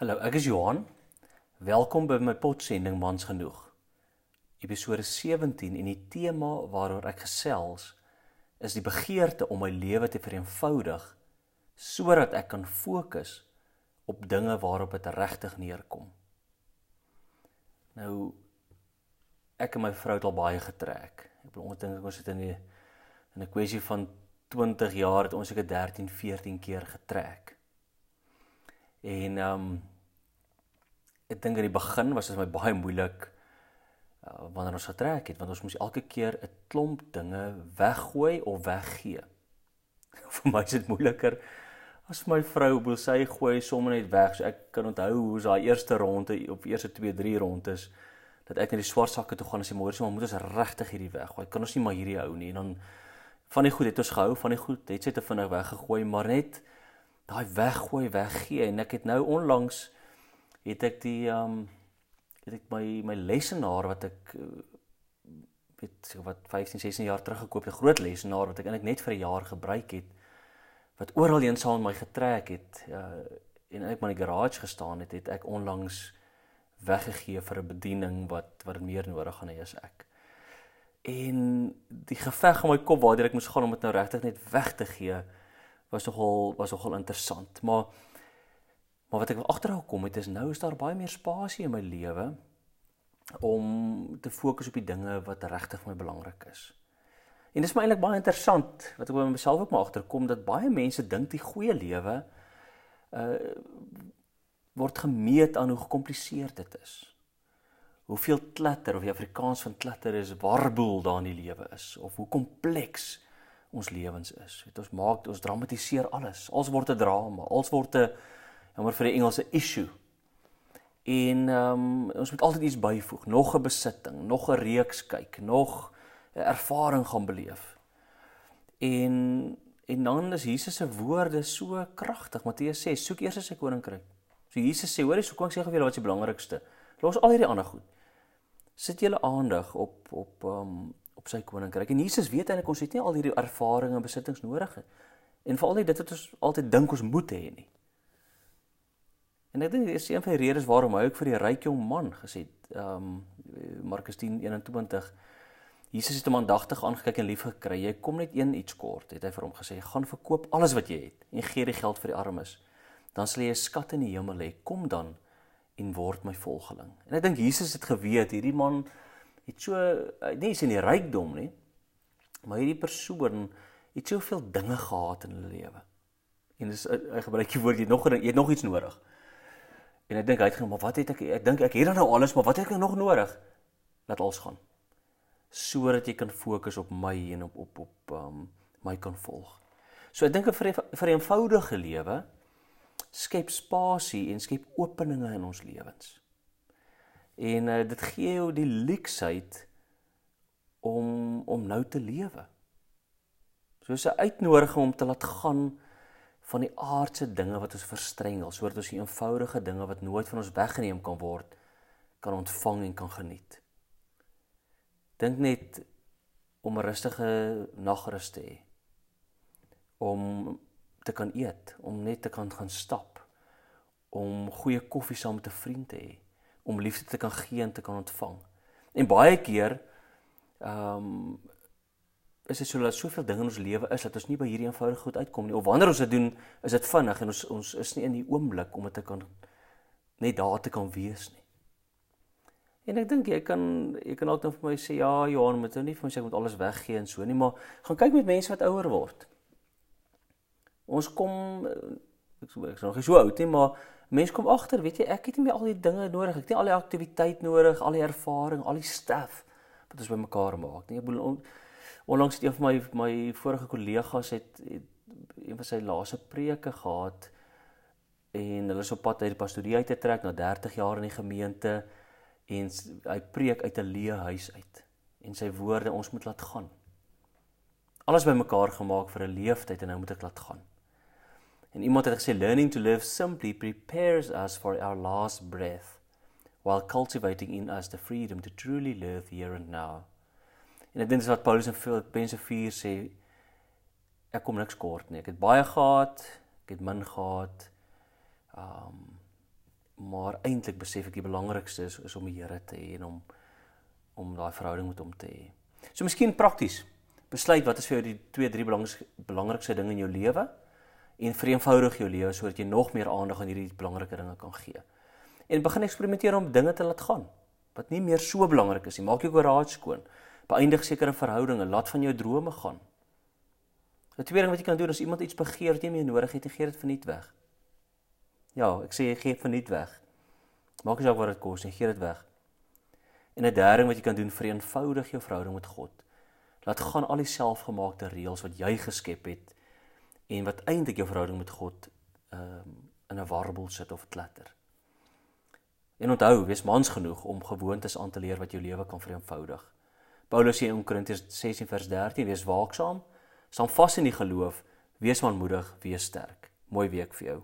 Hallo, ek is Johan. Welkom by my potsending Mans genoeg. Episode 17 en die tema waaroor ek gesels is die begeerte om my lewe te vereenvoudig sodat ek kan fokus op dinge waarop dit regtig neerkom. Nou ek en my vrou het al baie getrek. Ek bedoel ons dink ons het in 'n in 'n kwessie van 20 jaar het ons seker 13, 14 keer getrek. En ehm um, ek dink aan die begin was dit my baie moeilik uh, wanneer ons getrek het want ons moes elke keer 'n klomp dinge weggooi of weggee. vir my is dit moeiliker as my vrou wil sy gooi sommer net weg. So ek kan onthou hoe daai eerste ronde op eerste 2, 3 rondes dat ek net die swart sakke toe gaan en sê môre sê maar moet ons regtig hierdie weggooi. Kan ons nie maar hierdie hou nie en dan van die goed het ons gehou, van die goed het sy te vinnig weggegooi, maar net daai weggooi, weggee en ek het nou onlangs het ek die ehm um, het ek my my lesenaar wat ek uh, weet wat 15 16 jaar terug gekoop het, 'n groot lesenaar wat ek eintlik net vir 'n jaar gebruik het wat oral heen saam my getrek het uh, en eintlik maar in die garage gestaan het, het ek onlangs weggegee vir 'n bediening wat wat meer nodig gaan hê as ek. En die geveg in my kop waar ek moes gaan om dit nou regtig net weg te gee was nogal was nogal interessant. Maar maar wat ek agterhou kom het is nou is daar baie meer spasie in my lewe om te fokus op die dinge wat regtig vir my belangrik is. En dis my eintlik baie interessant wat ek by myself ook maar agterkom dat baie mense dink die goeie lewe uh word gemeet aan hoe gekompliseerd dit is. Hoeveel klatter of die Afrikaans van klatter is warboel daar in die lewe is of hoe kompleks ons lewens is. Weet ons maak ons dramatiseer alles. Alles word 'n drama. Alles word 'n jammer vir die Engelse issue. En ehm um, ons moet altyd iets byvoeg, nog 'n besitting, nog 'n reeks kyk, nog 'n ervaring gaan beleef. En en dan is Jesus se woorde so kragtig. Matteus sê, soek eers sy koninkryk. So Jesus sê, hoorie, so kom ek sê gou vir julle wat is die belangrikste. Los al hierdie ander goed. Sit julle aandag op op ehm um, op sy koninkryk. En Jesus weet eintlik ons het nie al hierdie ervarings en besittings nodig nie. En veral nie dit wat ons altyd dink ons moet hê nie. En ek dink dis een van die redes waarom hy ook vir die ryk jong man gesê het, ehm um, Markus 10:21 Jesus het hom aandagtig aangekyk en lief gekry. Jy kom net een iets kort, het hy vir hom gesê. Gaan verkoop alles wat jy het en gee die geld vir die armes. Dan sal jy 'n skat in die hemel hê. Kom dan en word my volgeling. En ek dink Jesus het geweet hierdie man het so nie is in die rykdom nie, maar hierdie persoon het soveel dinge gehad in hulle lewe. En dis hy gebruik die woord jy het nog jy het nog iets nodig. En ek dink hy het gaan, maar wat het ek ek dink ek het dan nou alles, maar wat het ek nog nodig? Laat alles gaan. Sodat jy kan fokus op my en op op op um, my kan volg. So ek dink vir vir 'n eenvoudige lewe skep spasie en skep openinge in ons lewens. En uh, dit gee jou die leksheid om om nou te lewe. Soos 'n uitnodiging om te laat gaan van die aardse dinge wat ons verstrengel, sodat ons die eenvoudige dinge wat nooit van ons weggeneem kan word, kan ontvang en kan geniet. Dink net om 'n rustige nagrus te hê. Om te kan eet, om net te kan gaan stap, om goeie koffie saam met 'n vriend te hê om liefde te kan gee en te kan ontvang. En baie keer ehm um, is dit so dat soveel dinge in ons lewe is dat ons nie by hierdie eenvoudige goed uitkom nie. Of wanneer ons dit doen, is dit vinnig en ons ons is nie in die oomblik om dit te kan net daar te kan wees nie. En ek dink jy kan jy kan altyd vir my sê ja, Johan, moet nou nie vir my sê ek moet alles weggee en so nie, maar gaan kyk met mense wat ouer word. Ons kom ek sou ek is nog nie so oud nie, maar mense kom agter, weet jy, ek het nie meer al die dinge nodig, ek het nie al die aktiwiteit nodig, al die ervaring, al die stuff wat ons bymekaar maak nie. Ek bedoel on, onlangs het een van my my vorige kollegas het, het een van sy laaste preke gehad en hulle is op pad uit die pastorie uit te trek na 30 jaar in die gemeente en hy preek uit 'n leë huis uit. En sy woorde, ons moet laat gaan. Alles bymekaar gemaak vir 'n leeftyd en nou moet ek laat gaan. En iemand het gesê learning to live simply prepares us for our last breath while cultivating in us the freedom to truly live here and now. En ek dink dis wat Paulus in Filippense 4 sê ek kom niks kort nie. Ek het baie gehad, ek het min gehad. Um maar eintlik besef ek die belangrikste is, is om die Here te hê en om om daai verhouding met hom te hê. So miskien prakties. Besluit wat is vir jou die twee drie belangrikste dinge in jou lewe en vereenvoudig jou lewe sodat jy nog meer aandag aan hierdie belangrike dinge kan gee. En begin eksperimenteer om dinge te laat gaan wat nie meer so belangrik is nie. Maak jou garage skoon. Beëindig sekere verhoudinge, laat van jou drome gaan. 'n Tweede ding wat jy kan doen as iemand iets begeer wat jy nie nodig het, gee dit verniet weg. Ja, ek sê gee verniet weg. Maak nie saak wat dit kos nie, gee dit weg. En 'n derde ding wat jy kan doen, vereenvoudig jou verhouding met God. Laat gaan al die selfgemaakte reëls wat jy geskep het en wat eintlik jou verhouding met God ehm um, in 'n warbel sit of klatter. En onthou, wees mans genoeg om gewoontes aan te leer wat jou lewe kan vereenvoudig. Paulus sê in Korintiërs 16 vers 13: Wees waaksaam, staan vas in die geloof, wees manmoedig, wees sterk. Mooi week vir jou.